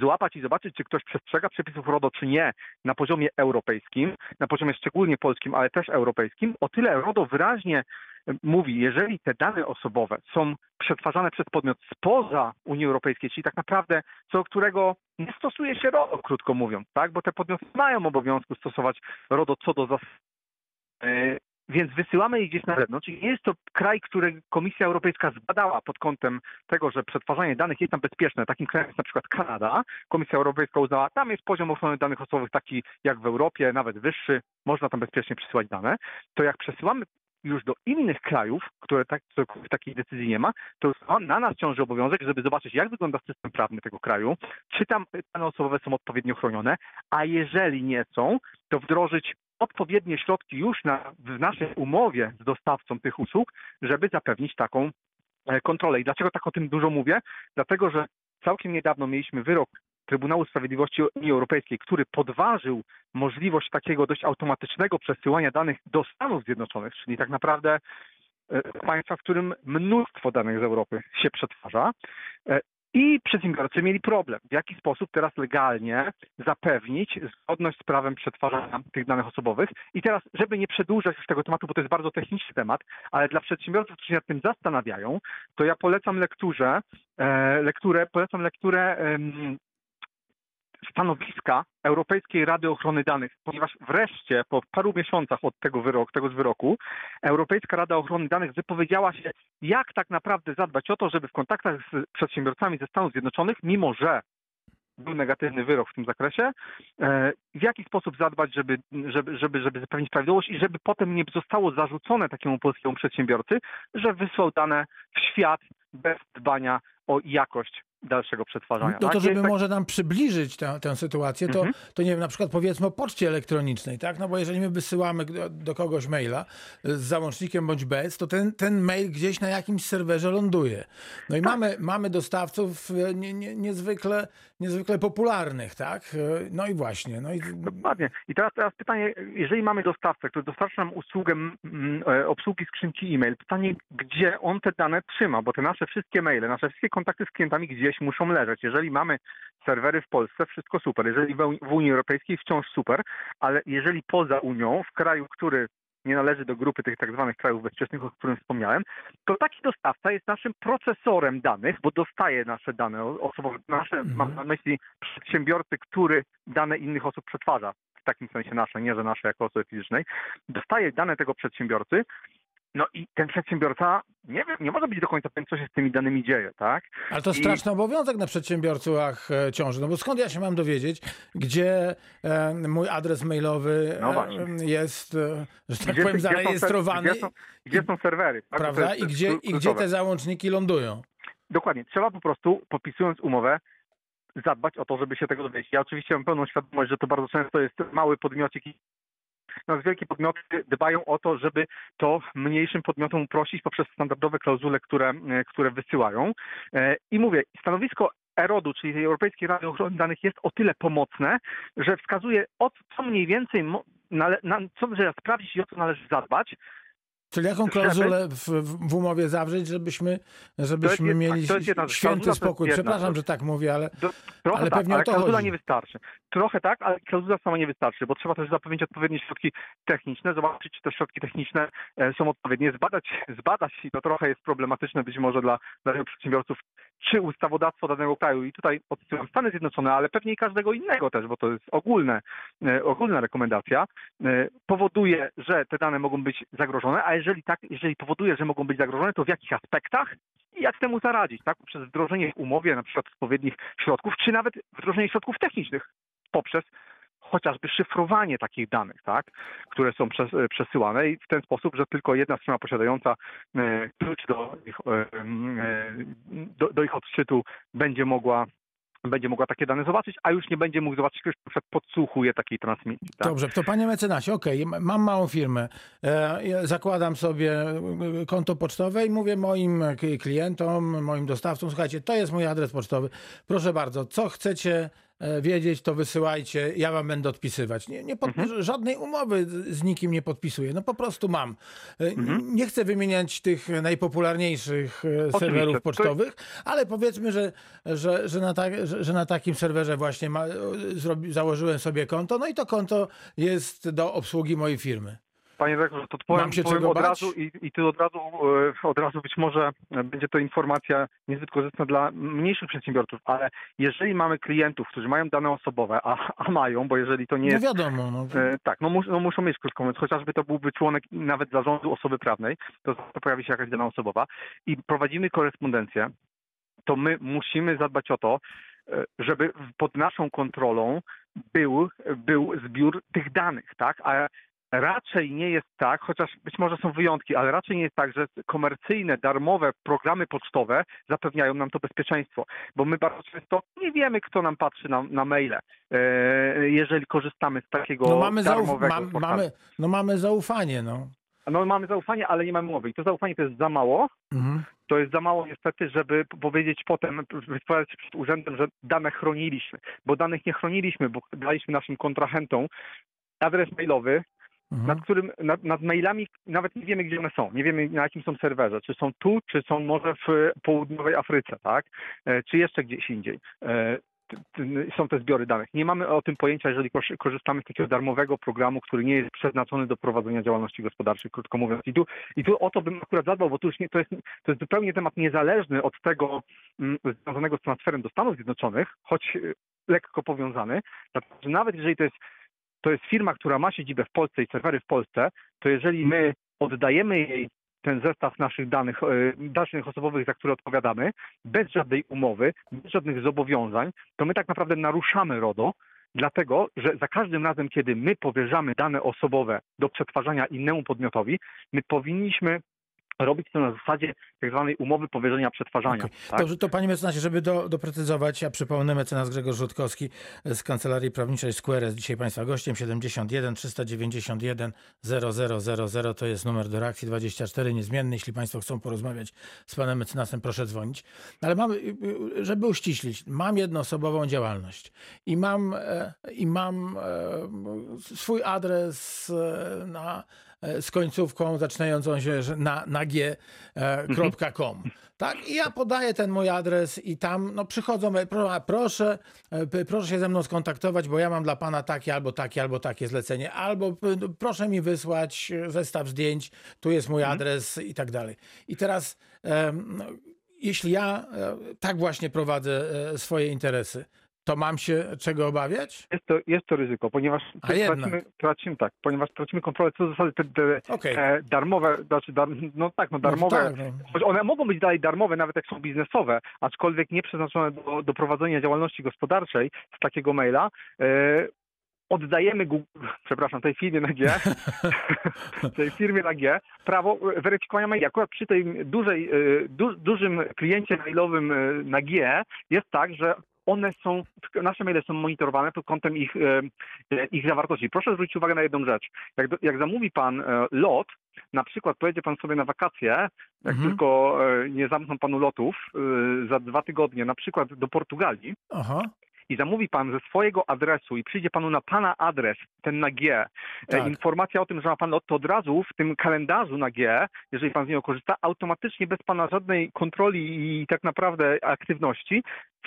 złapać i zobaczyć, czy ktoś przestrzega przepisów RODO, czy nie, na poziomie europejskim, na poziomie szczególnie polskim, ale też europejskim, o tyle RODO wyraźnie mówi, jeżeli te dane osobowe są przetwarzane przez podmiot spoza Unii Europejskiej, czyli tak naprawdę co którego nie stosuje się RODO, krótko mówiąc, tak? bo te podmioty mają obowiązku stosować RODO co do zasad. E, więc wysyłamy je gdzieś na zewnątrz i nie jest to kraj, który Komisja Europejska zbadała pod kątem tego, że przetwarzanie danych jest tam bezpieczne. Takim krajem jest na przykład Kanada. Komisja Europejska uznała, tam jest poziom ochrony danych osobowych taki jak w Europie, nawet wyższy, można tam bezpiecznie przesyłać dane. To jak przesyłamy już do innych krajów, które tak, takiej decyzji nie ma, to na nas ciąży obowiązek, żeby zobaczyć, jak wygląda system prawny tego kraju, czy tam dane osobowe są odpowiednio chronione, a jeżeli nie są, to wdrożyć odpowiednie środki już na, w naszej umowie z dostawcą tych usług, żeby zapewnić taką e, kontrolę. I dlaczego tak o tym dużo mówię? Dlatego, że całkiem niedawno mieliśmy wyrok Trybunału Sprawiedliwości Unii Europejskiej, który podważył możliwość takiego dość automatycznego przesyłania danych do Stanów Zjednoczonych, czyli tak naprawdę e, państwa, w którym mnóstwo danych z Europy się przetwarza. E, I przedsiębiorcy mieli problem, w jaki sposób teraz legalnie zapewnić zgodność z prawem przetwarzania tych danych osobowych. I teraz, żeby nie przedłużać już tego tematu, bo to jest bardzo techniczny temat, ale dla przedsiębiorców, którzy się nad tym zastanawiają, to ja polecam lekturze, e, lekturę, polecam lekturę stanowiska Europejskiej Rady Ochrony Danych, ponieważ wreszcie po paru miesiącach od tego, tego z wyroku Europejska Rada Ochrony Danych wypowiedziała się, jak tak naprawdę zadbać o to, żeby w kontaktach z przedsiębiorcami ze Stanów Zjednoczonych, mimo że był negatywny wyrok w tym zakresie, e, w jaki sposób zadbać, żeby, żeby, żeby, żeby zapewnić prawidłowość i żeby potem nie zostało zarzucone takiemu polskiemu przedsiębiorcy, że wysłał dane w świat bez dbania o jakość dalszego przetwarzania. No to, tak? żeby tak... może nam przybliżyć tę, tę sytuację, to, mhm. to nie wiem, na przykład powiedzmy o poczcie elektronicznej, tak? No bo jeżeli my wysyłamy do, do, kogoś maila z załącznikiem bądź bez, to ten, ten mail gdzieś na jakimś serwerze ląduje. No i tak. mamy, mamy dostawców e, nie, nie, niezwykle, niezwykle popularnych, tak? E, no i właśnie. No i... Dokładnie. I teraz, teraz pytanie, jeżeli mamy dostawcę, który dostarcza nam usługę e, obsługi skrzynki e-mail, pytanie, gdzie on te dane trzyma, bo te nasze wszystkie maile, nasze wszystkie kontakty z klientami gdzie gdzieś muszą leżeć. Jeżeli mamy serwery w Polsce, wszystko super. Jeżeli w Unii Europejskiej, wciąż super, ale jeżeli poza Unią, w kraju, który nie należy do grupy tych tak zwanych krajów bezpiecznych, o którym wspomniałem, to taki dostawca jest naszym procesorem danych, bo dostaje nasze dane osobowe, nasze, mhm. mam na myśli przedsiębiorcy, który dane innych osób przetwarza. W takim sensie nasze, nie że nasze jako osoby fizycznej. Dostaje dane tego przedsiębiorcy no i ten przedsiębiorca nie, wiem, nie może być do końca pewien, co się z tymi danymi dzieje, tak? Ale to I... straszny obowiązek na przedsiębiorcach e, ciąży, no bo skąd ja się mam dowiedzieć, gdzie e, mój adres mailowy no e, jest, e, że tak gdzie, powiem, gdzie zarejestrowany. Gdzie, są, gdzie są serwery. Tak? Prawda? I gdzie, I gdzie te załączniki lądują. Dokładnie. Trzeba po prostu, podpisując umowę, zadbać o to, żeby się tego dowiedzieć. Ja oczywiście mam pełną świadomość, że to bardzo często jest mały podmiocik Natomiast wielkie podmioty dbają o to, żeby to mniejszym podmiotom uprościć poprzez standardowe klauzule, które, e, które wysyłają. E, I mówię, stanowisko ERODU, czyli tej Europejskiej Rady Ochrony Danych jest o tyle pomocne, że wskazuje o co mniej więcej, na, na, co należy sprawdzić i o co należy zadbać, Czyli jaką klauzulę w, w umowie zawrzeć, żebyśmy, żebyśmy jest, mieli tak, święty spokój? Przepraszam, że tak mówię, ale, Do, ale tak, pewnie ale o to klauzula chodzi. nie wystarczy. Trochę tak, ale klauzula sama nie wystarczy, bo trzeba też zapewnić odpowiednie środki techniczne, zobaczyć, czy te środki techniczne e, są odpowiednie, zbadać, (laughs) zbadać i to trochę jest problematyczne być może dla, dla przedsiębiorców, czy ustawodawstwo danego kraju, i tutaj odsyłam Stany Zjednoczone, ale pewnie i każdego innego też, bo to jest ogólne, e, ogólna rekomendacja, e, powoduje, że te dane mogą być zagrożone, a jeżeli tak, jeżeli powoduje, że mogą być zagrożone, to w jakich aspektach i jak temu zaradzić, tak? Poprzez wdrożenie w umowie na przykład odpowiednich środków, czy nawet wdrożenie środków technicznych poprzez chociażby szyfrowanie takich danych, tak, które są e, przesyłane i w ten sposób, że tylko jedna strona posiadająca e, klucz do ich, e, do, do ich odczytu będzie mogła będzie mogła takie dane zobaczyć, a już nie będzie mógł zobaczyć, ktoś podsłuchuje takiej transmisji. Tak? Dobrze, to panie mecenasie, okej, okay, mam małą firmę, e, zakładam sobie konto pocztowe i mówię moim klientom, moim dostawcom, słuchajcie, to jest mój adres pocztowy, proszę bardzo, co chcecie wiedzieć, to wysyłajcie, ja wam będę odpisywać. Nie, nie pod, mhm. Żadnej umowy z nikim nie podpisuję, no po prostu mam. E, mhm. Nie chcę wymieniać tych najpopularniejszych e, Oczywiście. serwerów pocztowych, ale powiedzmy, że, że, że, na, że, że na takim serwerze właśnie ma, zrobi, założyłem sobie konto, no i to konto jest do obsługi mojej firmy. Panie dyrektorze, to powiem, się powiem od bać? razu i, i tu od razu, e, od razu być może będzie to informacja niezbyt korzystna dla mniejszych przedsiębiorców, ale jeżeli mamy klientów, którzy mają dane osobowe, a, a mają, bo jeżeli to nie No jest wiadomo, no. E, tak, no, mus, no muszą mieć krótko mówiąc, chociażby to byłby członek nawet zarządu osoby prawnej, to, to pojawi się jakaś dana osobowa i prowadzimy korespondencję, to my musimy zadbać o to, e, żeby pod naszą kontrolą był, był zbiór tych danych, tak? A raczej nie jest tak, chociaż być może są wyjątki, ale raczej nie jest tak, że komercyjne, darmowe programy pocztowe zapewniają nam to bezpieczeństwo, bo my bardzo często nie wiemy, kto nam patrzy na, na maile, e, jeżeli korzystamy z takiego No mamy, zauf- darmowego mam, portalu. mamy, no mamy zaufanie, no. No mamy zaufanie, ale nie mamy mowy. I to zaufanie to jest za mało. Mhm. To jest za mało niestety, żeby powiedzieć potem, wypowiadać się przed urzędem, że dane chroniliśmy. Bo danych nie chroniliśmy, bo daliśmy naszym kontrahentom adres mailowy, Mhm. nad którym, nad, nad mailami nawet nie wiemy, gdzie one są. Nie wiemy, na jakim są serwerze. Czy są tu, czy są może w południowej Afryce, tak? E, Czy jeszcze gdzieś indziej. E, Są te zbiory danych. Nie mamy o tym pojęcia, jeżeli korzy- korzystamy z takiego darmowego programu, który nie jest przeznaczony do prowadzenia działalności gospodarczej, krótko mówiąc. I tu, i tu o to bym akurat zadbał, bo już nie, to, jest, to jest zupełnie temat niezależny od tego mm, związanego z transferem do Stanów Zjednoczonych, choć e, lekko powiązany. Nawet jeżeli to jest to jest firma, która ma siedzibę w Polsce i serwery w Polsce, to jeżeli my oddajemy jej ten zestaw naszych danych, e, danych osobowych, za które odpowiadamy, bez żadnej umowy, bez żadnych zobowiązań, to my tak naprawdę naruszamy RODO, dlatego że za każdym razem, kiedy my powierzamy dane osobowe do przetwarzania innemu podmiotowi, my powinniśmy robić to na zasadzie tak zwanej umowy powierzenia przetwarzania. Okej. Tak? Dobrze, to panie mecenasie, żeby do, doprecyzować, ja przypomnę, mecenas Grzegorz Rzutkowski z Kancelarii Prawniczej Square jest dzisiaj państwa gościem, 71 391 0000 to jest numer do reakcji 24, niezmienny, jeśli państwo chcą porozmawiać z panem mecenasem, proszę dzwonić. Ale mamy, y, y, żeby uściślić, mam jednoosobową działalność i mam, e, i mam e, swój adres e, na z końcówką zaczynającą się na, na g.com. Tak, i ja podaję ten mój adres i tam no, przychodzą, e, proszę, e, proszę się ze mną skontaktować, bo ja mam dla pana takie albo takie, albo takie zlecenie, albo proszę mi wysłać e, zestaw zdjęć, tu jest mój adres i tak dalej. I teraz, no, jeśli ja e, tak właśnie prowadzę e, swoje interesy, to mam się czego obawiać? Jest to, jest to ryzyko, ponieważ tracimy, tracimy tak, ponieważ tracimy kontrolę co do zasady te, te Okej. e, darmowe, znaczy dar, no tak, no darmowe, tak, no. one mogą być dalej darmowe, nawet jak są biznesowe, aczkolwiek nie przeznaczone do, do prowadzenia działalności gospodarczej z takiego maila, e, oddajemy Google, (laughs) przepraszam, tej firmie na G, (laughs) tej firmie na G, prawo weryfikowania maili. Akurat przy tej dużej, e, du, dużym kliencie mailowym e, na G jest tak, że one są, nasze maile są monitorowane pod kątem ich, e, ich zawartości. Proszę zwrócić uwagę na jedną rzecz. Jak, jak zamówi pan e, lot, na przykład pojedzie pan sobie na wakacje, jak Mhm. tylko e, nie zamkną panu lotów za dwa tygodnie, na przykład do Portugalii, Aha, i zamówi pan ze swojego adresu i przyjdzie panu na pana adres, ten na G, Tak. informacja o tym, że ma pan lot, to od razu w tym kalendarzu na G, jeżeli pan z niego korzysta, automatycznie bez pana żadnej kontroli i tak naprawdę aktywności,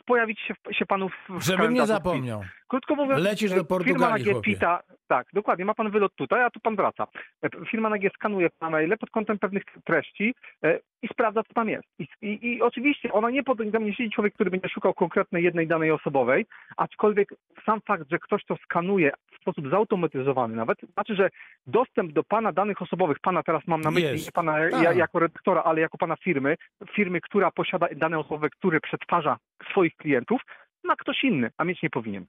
pojawić się, się panu w, żebym nie zapomniał. Krótko mówiąc, Lecisz do firma na Portugalii, G chłopie. pita, tak, dokładnie, ma pan wylot tutaj, a tu pan wraca. E, Firma na G skanuje pana maile pod kątem pewnych treści e, i sprawdza, co tam jest. I, i, i oczywiście ona nie pod, tam nie siedzi człowiek, który będzie szukał konkretnej jednej danej osobowej, aczkolwiek sam fakt, że ktoś to skanuje w sposób zautomatyzowany nawet, znaczy, że dostęp do pana danych osobowych, pana teraz mam na myśli, Jest. nie pana Tak. ja, jako redaktora, ale jako pana firmy, firmy, która posiada dane osobowe, które przetwarza swoich klientów, ma ktoś inny, a mieć nie powinien.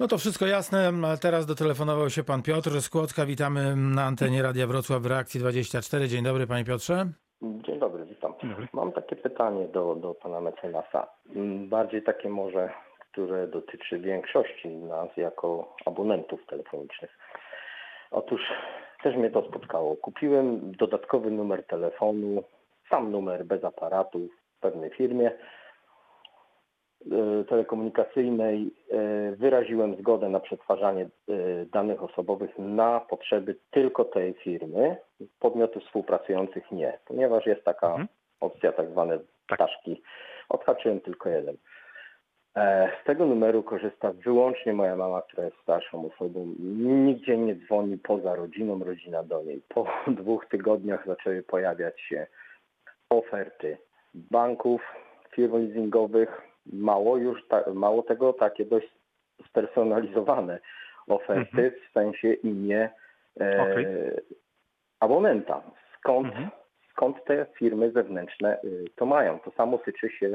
No to wszystko jasne. Teraz dotelefonował się pan Piotr z Kłodzka. Witamy na antenie Radia Wrocław w Reakcji 24. Dzień dobry, panie Piotrze. Dzień dobry, witam. Dzień dobry. Mam takie pytanie do, do pana mecenasa. Mm, Bardziej takie może, które dotyczy większości nas jako abonentów telefonicznych. Otóż też mnie to spotkało. Kupiłem dodatkowy numer telefonu, sam numer bez aparatu w pewnej firmie telekomunikacyjnej. E, Wyraziłem zgodę na przetwarzanie e, danych osobowych na potrzeby tylko tej firmy, podmiotów współpracujących nie, ponieważ jest taka Mhm. opcja tak zwane Tak. ptaszki. Odhaczyłem tylko jeden. E, Z tego numeru korzysta wyłącznie moja mama, która jest starszą osobą. Nigdzie nie dzwoni poza rodziną, rodzina do niej. Po (laughs) dwóch tygodniach zaczęły pojawiać się oferty banków, firm leasingowych. Mało już, ta, mało tego, takie dość spersonalizowane oferty, w sensie imię e, Okej. abonenta. Skąd, Mhm. skąd te firmy zewnętrzne y, to mają? To samo tyczy się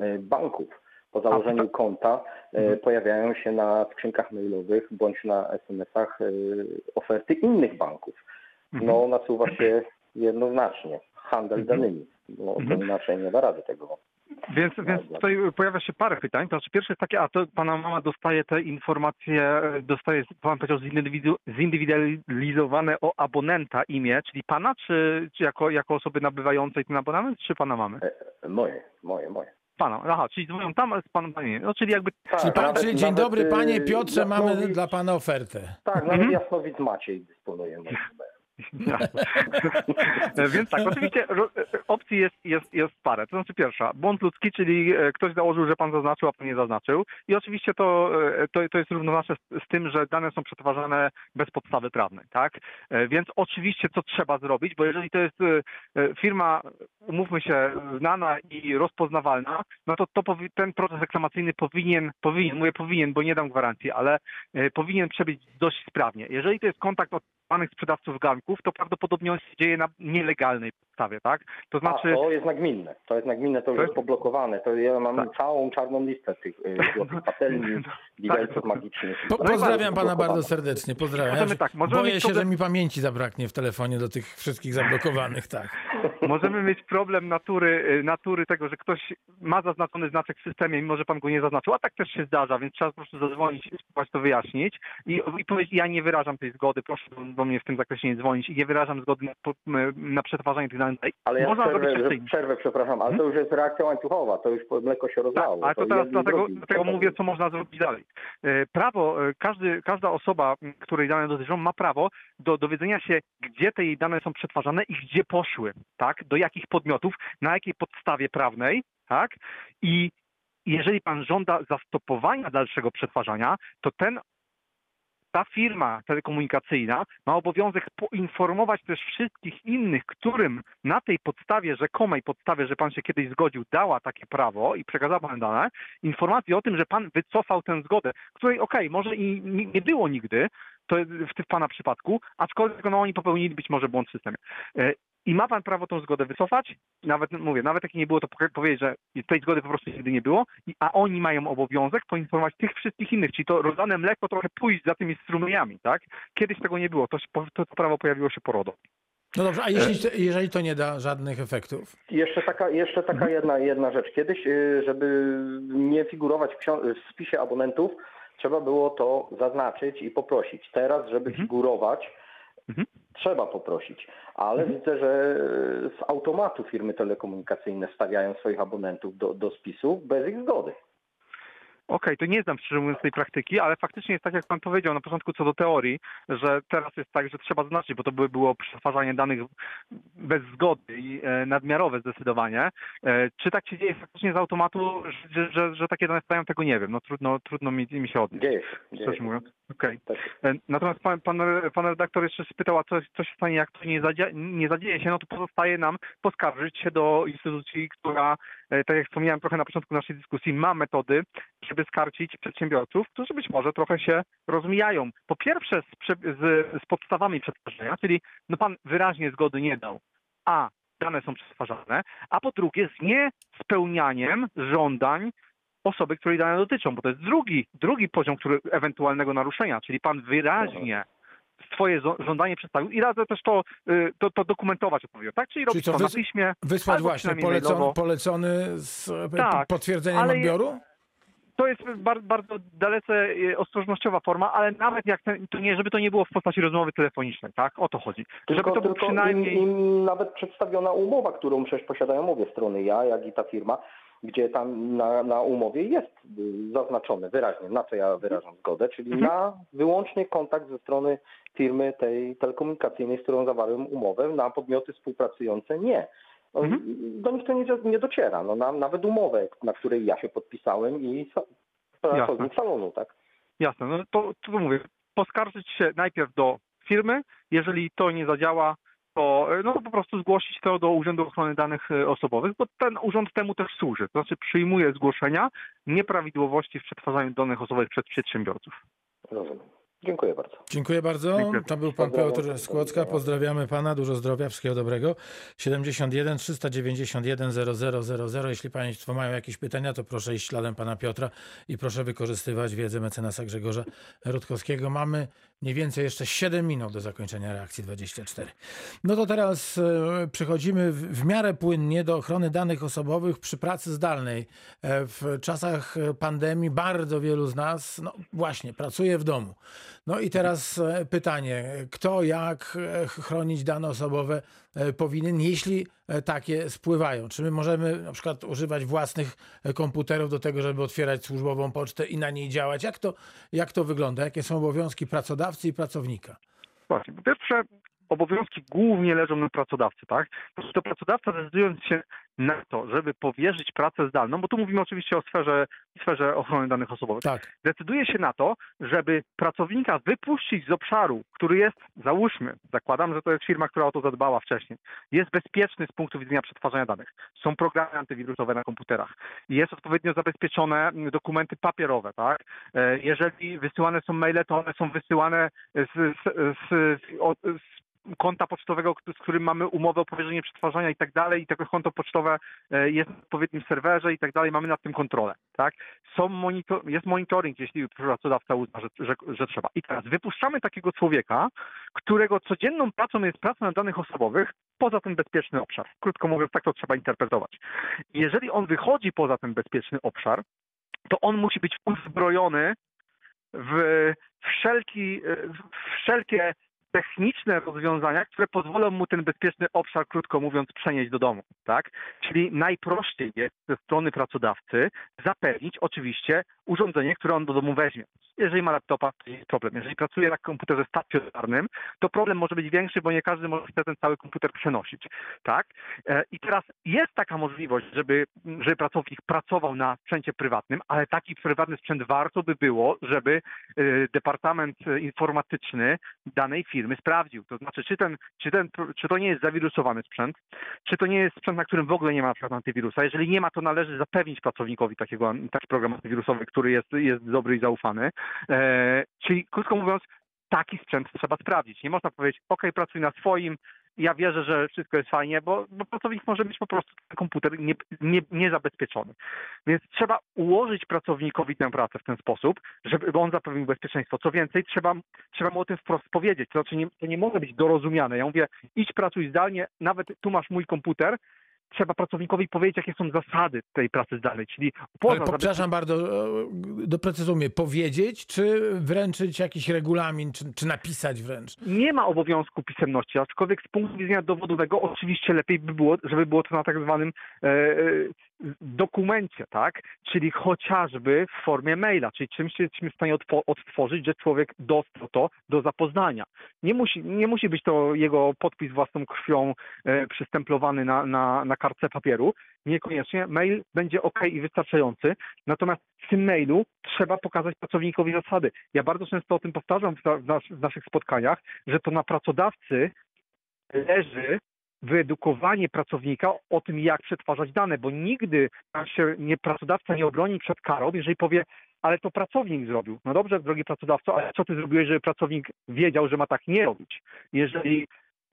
y, banków. Po założeniu tak. konta y, Mhm. pojawiają się na skrzynkach mailowych bądź na SMS-ach oferty innych banków. Mhm. No nasuwa się jednoznacznie handel Mhm. danymi. No, to Mhm. inaczej nie da rady tego. Więc, więc Dobra. tutaj pojawia się parę pytań. To znaczy pierwsze jest takie, a to pana mama dostaje te informacje, e, dostaje, pan powiedział, zindywidu- zindywidualizowane o abonenta imię, czyli pana, czy, czy jako, jako osoby nabywającej ten abonament, czy pana mamy? E, Moje, moje, moje. Pana, aha, czyli dzwonią tam, ale z panem pani. No czyli jakby, Tak, Czyli pan, nawet- czyli dzień nawet, dobry, y, panie Piotrze, mamy Jasnowidz- dla pana ofertę. Tak, nawet Mhm. Jasnowidz Maciej dysponuje moim (laughs) Więc tak, oczywiście opcji jest, jest, jest parę. To znaczy pierwsza, błąd ludzki, czyli e, ktoś założył, że pan zaznaczył, a pan nie zaznaczył. I oczywiście to, e, to, to jest równoważne z, z tym, że dane są przetwarzane bez podstawy prawnej, tak? E, Więc oczywiście co trzeba zrobić, bo jeżeli to jest firma, umówmy się, znana i rozpoznawalna, no to, to powi- ten proces reklamacyjny powinien, powinien, mówię powinien, bo nie dam gwarancji, ale powinien przebiec dość sprawnie. Jeżeli to jest kontakt od danych sprzedawców ganków, to prawdopodobnie on się dzieje na nielegalnej podstawie, tak? To znaczy, A, to jest nagminne. To jest nagminne, to już To jest jest- poblokowane. To ja mam Tak. całą czarną listę tych y, złotych patelni, widelców (laughs) Tak. magicznych. Po, jest pozdrawiam pana bardzo serdecznie, pozdrawiam. Możemy tak, możemy boję się, że problem- mi pamięci zabraknie w telefonie do tych wszystkich zablokowanych, tak. (laughs) możemy mieć problem natury, y, natury tego, że ktoś ma zaznaczony znaczek w systemie, mimo że pan go nie zaznaczył, a tak też się zdarza, więc trzeba po prostu zadzwonić i spróbować to wyjaśnić i, i powiedzieć, ja nie wyrażam tej zgody, proszę do, do mnie w tym zakresie nie dzwonić i nie wyrażam zgody na, na przetwarzanie tych danych. Ale ja Można przerwę, zrobić przerwę, przepraszam, ale to już jest reakcja łańcuchowa, to już mleko się Tak, rozlało. ale to teraz jedni dlatego, dlatego mówię, co można zrobić dalej. E, Prawo, e, każdy, każda osoba, której dane dotyczą, ma prawo do dowiedzenia się, gdzie te jej dane są przetwarzane i gdzie poszły, tak? Do jakich podmiotów, na jakiej podstawie prawnej, tak? I jeżeli pan żąda zastopowania dalszego przetwarzania, to ten ta firma telekomunikacyjna ma obowiązek poinformować też wszystkich innych, którym na tej podstawie, rzekomej podstawie, że pan się kiedyś zgodził, dała takie prawo i przekazała pan dane, informację o tym, że pan wycofał tę zgodę, której okej, może i ni- nie było nigdy, to w, pana przypadku, aczkolwiek no, oni popełnili być może błąd w systemie. E, I ma pan prawo tą zgodę wycofać, nawet mówię, nawet jak nie było, to powie- powiedzieć, że tej zgody po prostu nigdy nie było, a oni mają obowiązek poinformować tych wszystkich innych, czyli to rozdane mleko trochę pójść za tymi strumieniami, tak? Kiedyś tego nie było, to, to prawo pojawiło się po RODO. No dobrze, a jeśli, to, jeżeli to nie da żadnych efektów? Jeszcze taka, jeszcze taka Mhm. jedna, jedna rzecz. Kiedyś, y, żeby nie figurować w spisie abonentów, trzeba było to zaznaczyć i poprosić. Teraz, żeby Mhm. figurować, Mhm. trzeba poprosić. Ale widzę, że y, z automatu firmy telekomunikacyjne stawiają swoich abonentów do, do spisu bez ich zgody. Okej, to nie znam szczerze mówiąc tej praktyki, ale faktycznie jest tak, jak pan powiedział na początku co do teorii, że teraz jest tak, że trzeba zaznaczyć, bo to by było przetwarzanie danych bez zgody i e, nadmiarowe zdecydowanie. E, czy tak się dzieje faktycznie z automatu, że, że, że takie dane stają, tego nie wiem. No trudno, trudno mi, mi się odnieść, Dzieje się. Dzieje się. mówiąc. Okej. Tak. E, Natomiast pan, pan, pan redaktor jeszcze spytał, a co, co się stanie, jak to nie, zadzie, nie zadzieje się, no to pozostaje nam poskarżyć się do instytucji, która, e, tak jak wspomniałem trochę na początku naszej dyskusji, ma metody, żeby skarcić przedsiębiorców, którzy być może trochę się rozmijają. Po pierwsze z, z, z podstawami przetwarzania, czyli no pan wyraźnie zgody nie dał, a dane są przetwarzane, a po drugie z niespełnianiem żądań osoby, której dane dotyczą, bo to jest drugi, drugi poziom który, ewentualnego naruszenia, czyli pan wyraźnie swoje żądanie przedstawił i radzę też to, y, to, to dokumentować odpowiednio, tak? Czyli robić co, to na wys- piśmie, Wysłać właśnie przynajmniej polecony, z Tak, potwierdzeniem odbioru? to jest bar, bardzo dalece y, ostrożnościowa forma, ale nawet jak ten, to nie, żeby to nie było w postaci rozmowy telefonicznej, tak? O to chodzi. Tylko, żeby to tylko przynajmniej... im, im nawet przedstawiona umowa, którą przecież posiadają obie strony, ja jak i ta firma, gdzie tam na, na umowie jest y, zaznaczone wyraźnie, na co ja wyrażam zgodę, czyli Mhm. na wyłącznie kontakt ze strony firmy tej telekomunikacyjnej, z którą zawarłem umowę, na podmioty współpracujące nie. No, Mhm. Do nich to nie, nie dociera. No, na, nawet umowę, na której ja się podpisałem i pracownik salonu, tak? Jasne, no to, to mówię, poskarżyć się najpierw do firmy, jeżeli to nie zadziała, to, e, no, to po prostu zgłosić to do Urzędu Ochrony Danych e, Osobowych, bo ten urząd temu też służy, to znaczy przyjmuje zgłoszenia nieprawidłowości w przetwarzaniu danych osobowych przez przedsiębiorców. Rozumiem. Dziękuję bardzo. Dziękuję bardzo. Dziękuję. To był pan. Piotr Skłocka. Pozdrawiamy pana. Dużo zdrowia, wszystkiego dobrego. 71 391 0000. Jeśli państwo mają jakieś pytania, to proszę iść śladem pana Piotra i proszę wykorzystywać wiedzę mecenasa Grzegorza Rutkowskiego. Mamy mniej więcej jeszcze 7 minut do zakończenia reakcji 24. No to teraz e, przechodzimy w, miarę płynnie do ochrony danych osobowych przy pracy zdalnej. E, w czasach e, pandemii bardzo wielu z nas, no właśnie, pracuje w domu. No i teraz pytanie, kto jak chronić dane osobowe powinien, jeśli e, takie spływają? Czy my możemy na przykład używać własnych e, komputerów do tego, żeby otwierać służbową pocztę i na niej działać? Jak to, jak to wygląda? Jakie są obowiązki pracodawcy i pracownika? Właśnie. Po pierwsze, obowiązki głównie leżą na pracodawcy, tak? To pracodawca decydując się na to, żeby powierzyć pracę zdalną, bo tu mówimy oczywiście o sferze, sferze ochrony danych osobowych, Tak, decyduje się na to, żeby pracownika wypuścić z obszaru, który jest, załóżmy, zakładam, że to jest firma, która o to zadbała wcześniej, jest bezpieczny z punktu widzenia przetwarzania danych. Są programy antywirusowe na komputerach. Jest odpowiednio zabezpieczone dokumenty papierowe, tak? E, Jeżeli wysyłane są maile, to one są wysyłane z, z, z, od- z konta pocztowego, z którym mamy umowę o powierzenie przetwarzania i tak dalej i takie konto pocztowe e, jest na odpowiednim serwerze i tak dalej, mamy nad tym kontrolę, tak? Są monitor, jest monitoring, jeśli pracodawca uzna, że, że, że trzeba. I teraz wypuszczamy takiego człowieka, którego codzienną pracą jest praca na danych osobowych poza ten bezpieczny obszar. Krótko mówiąc, tak to trzeba interpretować. Jeżeli on wychodzi poza ten bezpieczny obszar, to on musi być uzbrojony w wszelki, wszelkie techniczne rozwiązania, które pozwolą mu ten bezpieczny obszar, krótko mówiąc, przenieść do domu, tak? Czyli najprościej jest ze strony pracodawcy zapewnić oczywiście urządzenie, które on do domu weźmie. Jeżeli ma laptopa, to jest problem. Jeżeli pracuje na komputerze stacjonarnym, to problem może być większy, bo nie każdy może ten cały komputer przenosić, tak? E, I teraz jest taka możliwość, żeby, żeby pracownik pracował na sprzęcie prywatnym, ale taki prywatny sprzęt warto by było, żeby e, Departament Informatyczny danej firmy sprawdził. To znaczy, czy, ten, czy, ten, czy to nie jest zawirusowany sprzęt, czy to nie jest sprzęt, na którym w ogóle nie ma na przykład antywirusa. Jeżeli nie ma, to należy zapewnić pracownikowi takiego, taki program antywirusowy, który jest, jest dobry i zaufany. E, czyli krótko mówiąc, taki sprzęt trzeba sprawdzić. Nie można powiedzieć, OK, pracuj na swoim, ja wierzę, że wszystko jest fajnie, bo, bo pracownik może mieć po prostu komputer nie, nie, niezabezpieczony. Więc trzeba ułożyć pracownikowi tę pracę w ten sposób, żeby on zapewnił bezpieczeństwo. Co więcej, trzeba, trzeba mu o tym wprost powiedzieć. To znaczy, nie, to nie może być dorozumiane. Ja mówię, idź pracuj zdalnie, nawet tu masz mój komputer, trzeba pracownikowi powiedzieć, jakie są zasady tej pracy zdalnej, czyli poza Ale przepraszam bardzo, e, doprecyzujmy, powiedzieć, czy wręczyć jakiś regulamin, czy, czy napisać wręcz? Nie ma obowiązku pisemności, aczkolwiek z punktu widzenia dowodowego oczywiście lepiej by było, żeby było to na tak zwanym e, e, dokumencie, tak? Czyli chociażby w formie maila, czyli czymś jesteśmy w stanie odtwo- odtworzyć, że człowiek dostał to do zapoznania. Nie musi, nie musi być to jego podpis własną krwią e, przystemplowany na, na, na kartce papieru. Niekoniecznie. Mail będzie ok i wystarczający. Natomiast w tym mailu trzeba pokazać pracownikowi zasady. Ja bardzo często o tym powtarzam w, nas, w naszych spotkaniach, że to na pracodawcy leży wyedukowanie pracownika o tym, jak przetwarzać dane, bo nigdy się nie, pracodawca nie obroni przed karą, jeżeli powie, ale to pracownik zrobił. No dobrze, drogi pracodawco, ale co ty zrobiłeś, żeby pracownik wiedział, że ma tak nie robić? Jeżeli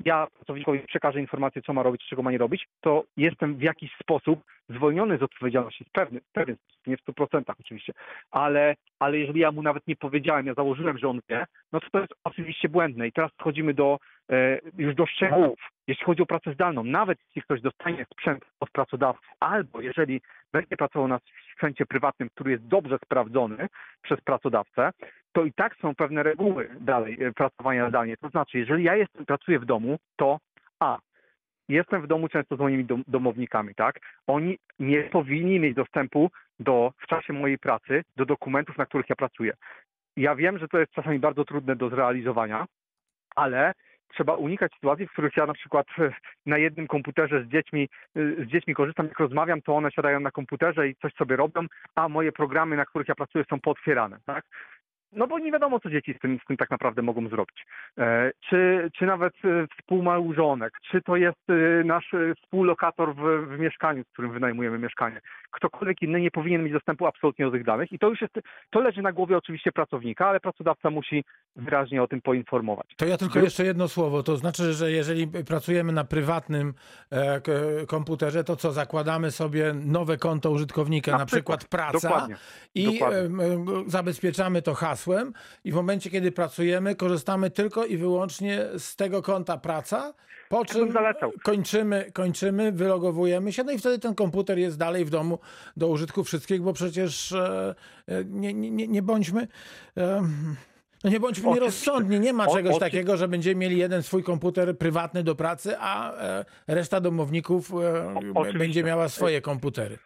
ja pracownikowi przekażę informację, co ma robić, czego ma nie robić, to jestem w jakiś sposób zwolniony z odpowiedzialności, pewnym sposób, nie w 100% oczywiście, ale, ale jeżeli ja mu nawet nie powiedziałem, ja założyłem, że on wie, no to to jest oczywiście błędne. I teraz przechodzimy do, już do szczegółów. Jeśli chodzi o pracę zdalną, nawet jeśli ktoś dostanie sprzęt od pracodawcy, albo jeżeli będzie pracował na sprzęcie prywatnym, który jest dobrze sprawdzony przez pracodawcę, to i tak są pewne reguły dalej e, pracowania zdalnie. To znaczy, jeżeli ja jestem, pracuję w domu, to A. Jestem w domu często z moimi dom, domownikami, tak? Oni nie powinni mieć dostępu do, w czasie mojej pracy do dokumentów, na których ja pracuję. Ja wiem, że to jest czasami bardzo trudne do zrealizowania, ale trzeba unikać sytuacji, w których ja na przykład e, na jednym komputerze z dziećmi, e, z dziećmi korzystam, jak rozmawiam, to one siadają na komputerze i coś sobie robią, a moje programy, na których ja pracuję, są pootwierane, tak? No bo nie wiadomo, co dzieci z tym, z tym tak naprawdę mogą zrobić. E, czy, czy nawet współmałżonek, czy to jest nasz współlokator w, w mieszkaniu, w którym wynajmujemy mieszkanie. Ktokolwiek inny nie powinien mieć dostępu absolutnie do tych danych i to już jest, to leży na głowie oczywiście pracownika, ale pracodawca musi wyraźnie o tym poinformować. To ja tylko jeszcze jedno słowo. To znaczy, że jeżeli pracujemy na prywatnym e, komputerze, to co, zakładamy sobie nowe konto użytkownika, na, Na przykład, przykład. praca Dokładnie. i Dokładnie. em, em, zabezpieczamy to hasłem i w momencie, kiedy pracujemy, korzystamy tylko i wyłącznie z tego konta praca, po czym kończymy, kończymy, wylogowujemy się, no i wtedy ten komputer jest dalej w domu do użytku wszystkich, bo przecież e, e, nie, nie, nie- bądźmy... no nie bądźmy Oczywiście. nierozsądni, nie ma czegoś takiego, że będziemy mieli jeden swój komputer prywatny do pracy, a e, reszta domowników oczywiście. będzie miała swoje komputery.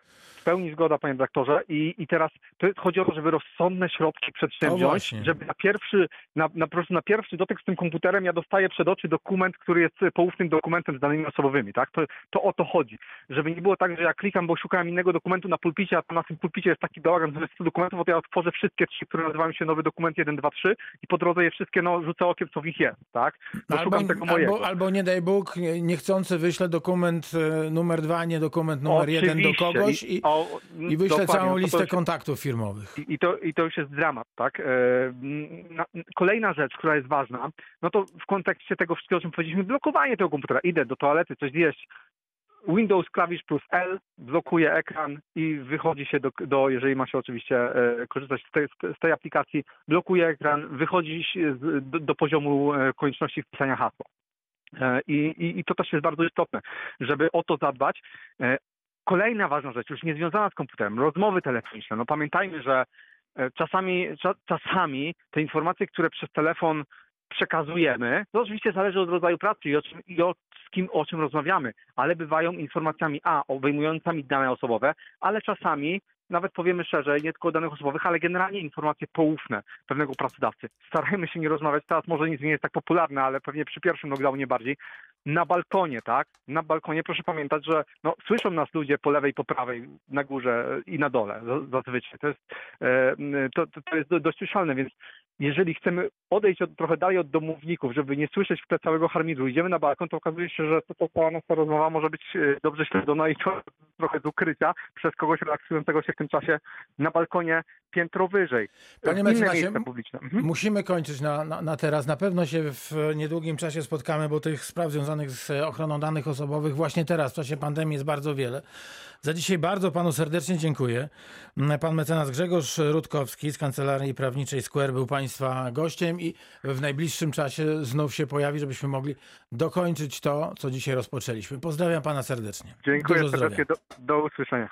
Pełni zgoda, panie dyrektorze. I, I teraz chodzi o to, żeby rozsądne środki przedsięwziąć, właśnie. żeby na pierwszy, na, na, po prostu na pierwszy dotyk z tym komputerem ja dostaję przed oczy dokument, który jest poufnym dokumentem z danymi osobowymi, tak? To, to o to chodzi. Żeby nie było tak, że ja klikam, bo szukałem innego dokumentu na pulpicie, a tam na tym pulpicie jest taki bałagan z 100 dokumentów, to ja otworzę wszystkie trzy, które nazywają się nowy dokument 1, 2, 3 i po drodze je wszystkie, no, rzucę okiem, co w nich jest, tak? Bo Albo, szukam tego mojego. albo, albo nie daj Bóg, nie- niechcący wyślę dokument e, numer dwa, nie dokument numer jeden do Oczywiście. kogoś i, i wyślę całą no listę kontaktów firmowych. I, to, I to już jest dramat, tak? E, na, kolejna rzecz, która jest ważna, no to w kontekście tego wszystkiego, o czym powiedzieliśmy, blokowanie tego komputera. Idę do toalety, coś zjeść. Windows klawisz plus L blokuje ekran i wychodzi się do, do jeżeli ma się oczywiście e, korzystać z tej, z tej aplikacji, blokuje ekran, wychodzi się z, do, do poziomu e, konieczności wpisania hasła. E, I, i, I to też jest bardzo istotne, żeby o to zadbać. Kolejna ważna rzecz, już nie związana z komputerem, rozmowy telefoniczne. No pamiętajmy, że e, czasami, cza, czasami te informacje, które przez telefon przekazujemy, to oczywiście zależy od rodzaju pracy i, o i od z kim, o czym rozmawiamy, ale bywają informacjami A, obejmującymi dane osobowe, ale czasami nawet powiemy szerzej, nie tylko o danych osobowych, ale generalnie informacje poufne pewnego pracodawcy. Starajmy się nie rozmawiać, teraz może nic nie jest tak popularne, ale pewnie przy pierwszym lockdownie bardziej, na balkonie, tak? Na balkonie proszę pamiętać, że no, słyszą nas ludzie po lewej, po prawej, na górze i na dole za- zazwyczaj. To jest, e, to, to, jest do- dość słyszalne, więc jeżeli chcemy odejść od, trochę dalej od domowników, żeby nie słyszeć w tle całego harmidru, idziemy na balkon, to okazuje się, że to, to cała nasza rozmowa może być e, dobrze śledzona i to (laughs) trochę z ukrycia przez kogoś relaksującego się w tym czasie na balkonie piętro wyżej. Panie mecenasie, publiczne. Mhm. Musimy kończyć na, na, na teraz. Na pewno się w niedługim czasie spotkamy, bo tych spraw związanych z ochroną danych osobowych właśnie teraz, w czasie pandemii jest bardzo wiele. Za dzisiaj bardzo panu serdecznie dziękuję. Pan mecenas Grzegorz Rutkowski z Kancelarii Prawniczej Square był państwa gościem i w najbliższym czasie znów się pojawi, żebyśmy mogli dokończyć to, co dzisiaj rozpoczęliśmy. Pozdrawiam pana serdecznie. Dziękuję serdecznie. Do, do usłyszenia.